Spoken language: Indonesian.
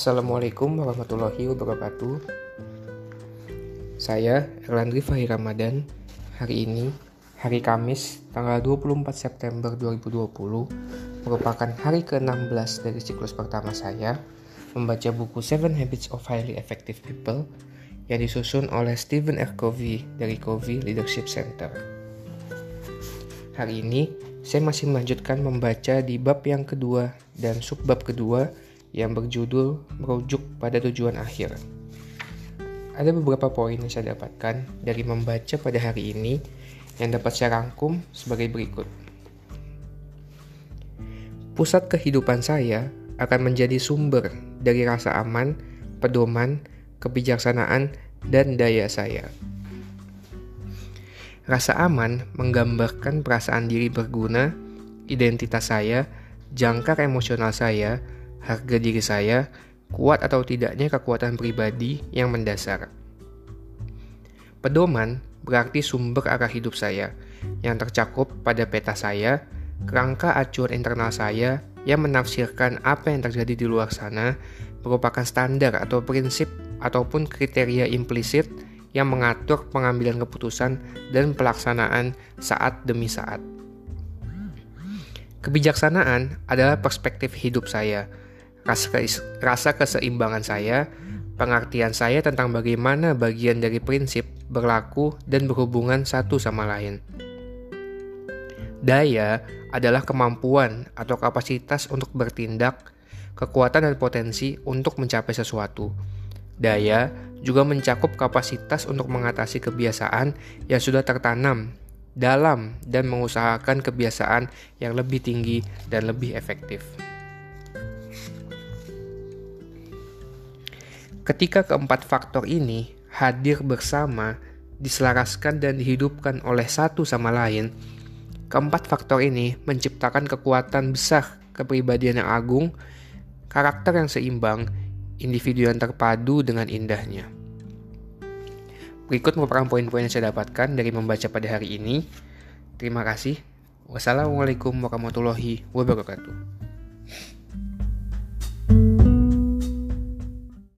Assalamualaikum warahmatullahi wabarakatuh. Saya Erlandri Fahir Ramadan. Hari ini, hari Kamis, tanggal 24 September 2020 Merupakan hari ke-16 dari siklus pertama saya Membaca buku Seven Habits of Highly Effective People Yang disusun oleh Stephen R. Covey dari Covey Leadership Center. Hari ini, saya masih melanjutkan membaca di bab yang kedua dan subbab kedua yang berjudul merujuk pada tujuan akhir. Ada beberapa poin yang saya dapatkan dari membaca pada hari ini yang dapat saya rangkum sebagai berikut. Pusat kehidupan saya akan menjadi sumber dari rasa aman, pedoman, kebijaksanaan, dan daya saya. Rasa aman menggambarkan perasaan diri berguna, identitas saya, jangkar emosional saya, harga diri saya, kuat atau tidaknya kekuatan pribadi yang mendasar. Pedoman berarti sumber arah hidup saya yang tercakup pada peta saya, kerangka acuan internal saya yang menafsirkan apa yang terjadi di luar sana merupakan standar atau prinsip ataupun kriteria implisit yang mengatur pengambilan keputusan dan pelaksanaan saat demi saat. Kebijaksanaan adalah perspektif hidup saya rasa keseimbangan saya, pengertian saya tentang bagaimana bagian dari prinsip berlaku dan berhubungan satu sama lain. Daya adalah kemampuan atau kapasitas untuk bertindak, kekuatan dan potensi untuk mencapai sesuatu. Daya juga mencakup kapasitas untuk mengatasi kebiasaan yang sudah tertanam dalam dan mengusahakan kebiasaan yang lebih tinggi dan lebih efektif. Ketika keempat faktor ini hadir bersama, diselaraskan dan dihidupkan oleh satu sama lain, keempat faktor ini menciptakan kekuatan besar kepribadian yang agung, karakter yang seimbang, individu yang terpadu dengan indahnya. Berikut merupakan poin-poin yang saya dapatkan dari membaca pada hari ini. Terima kasih. Wassalamualaikum warahmatullahi wabarakatuh.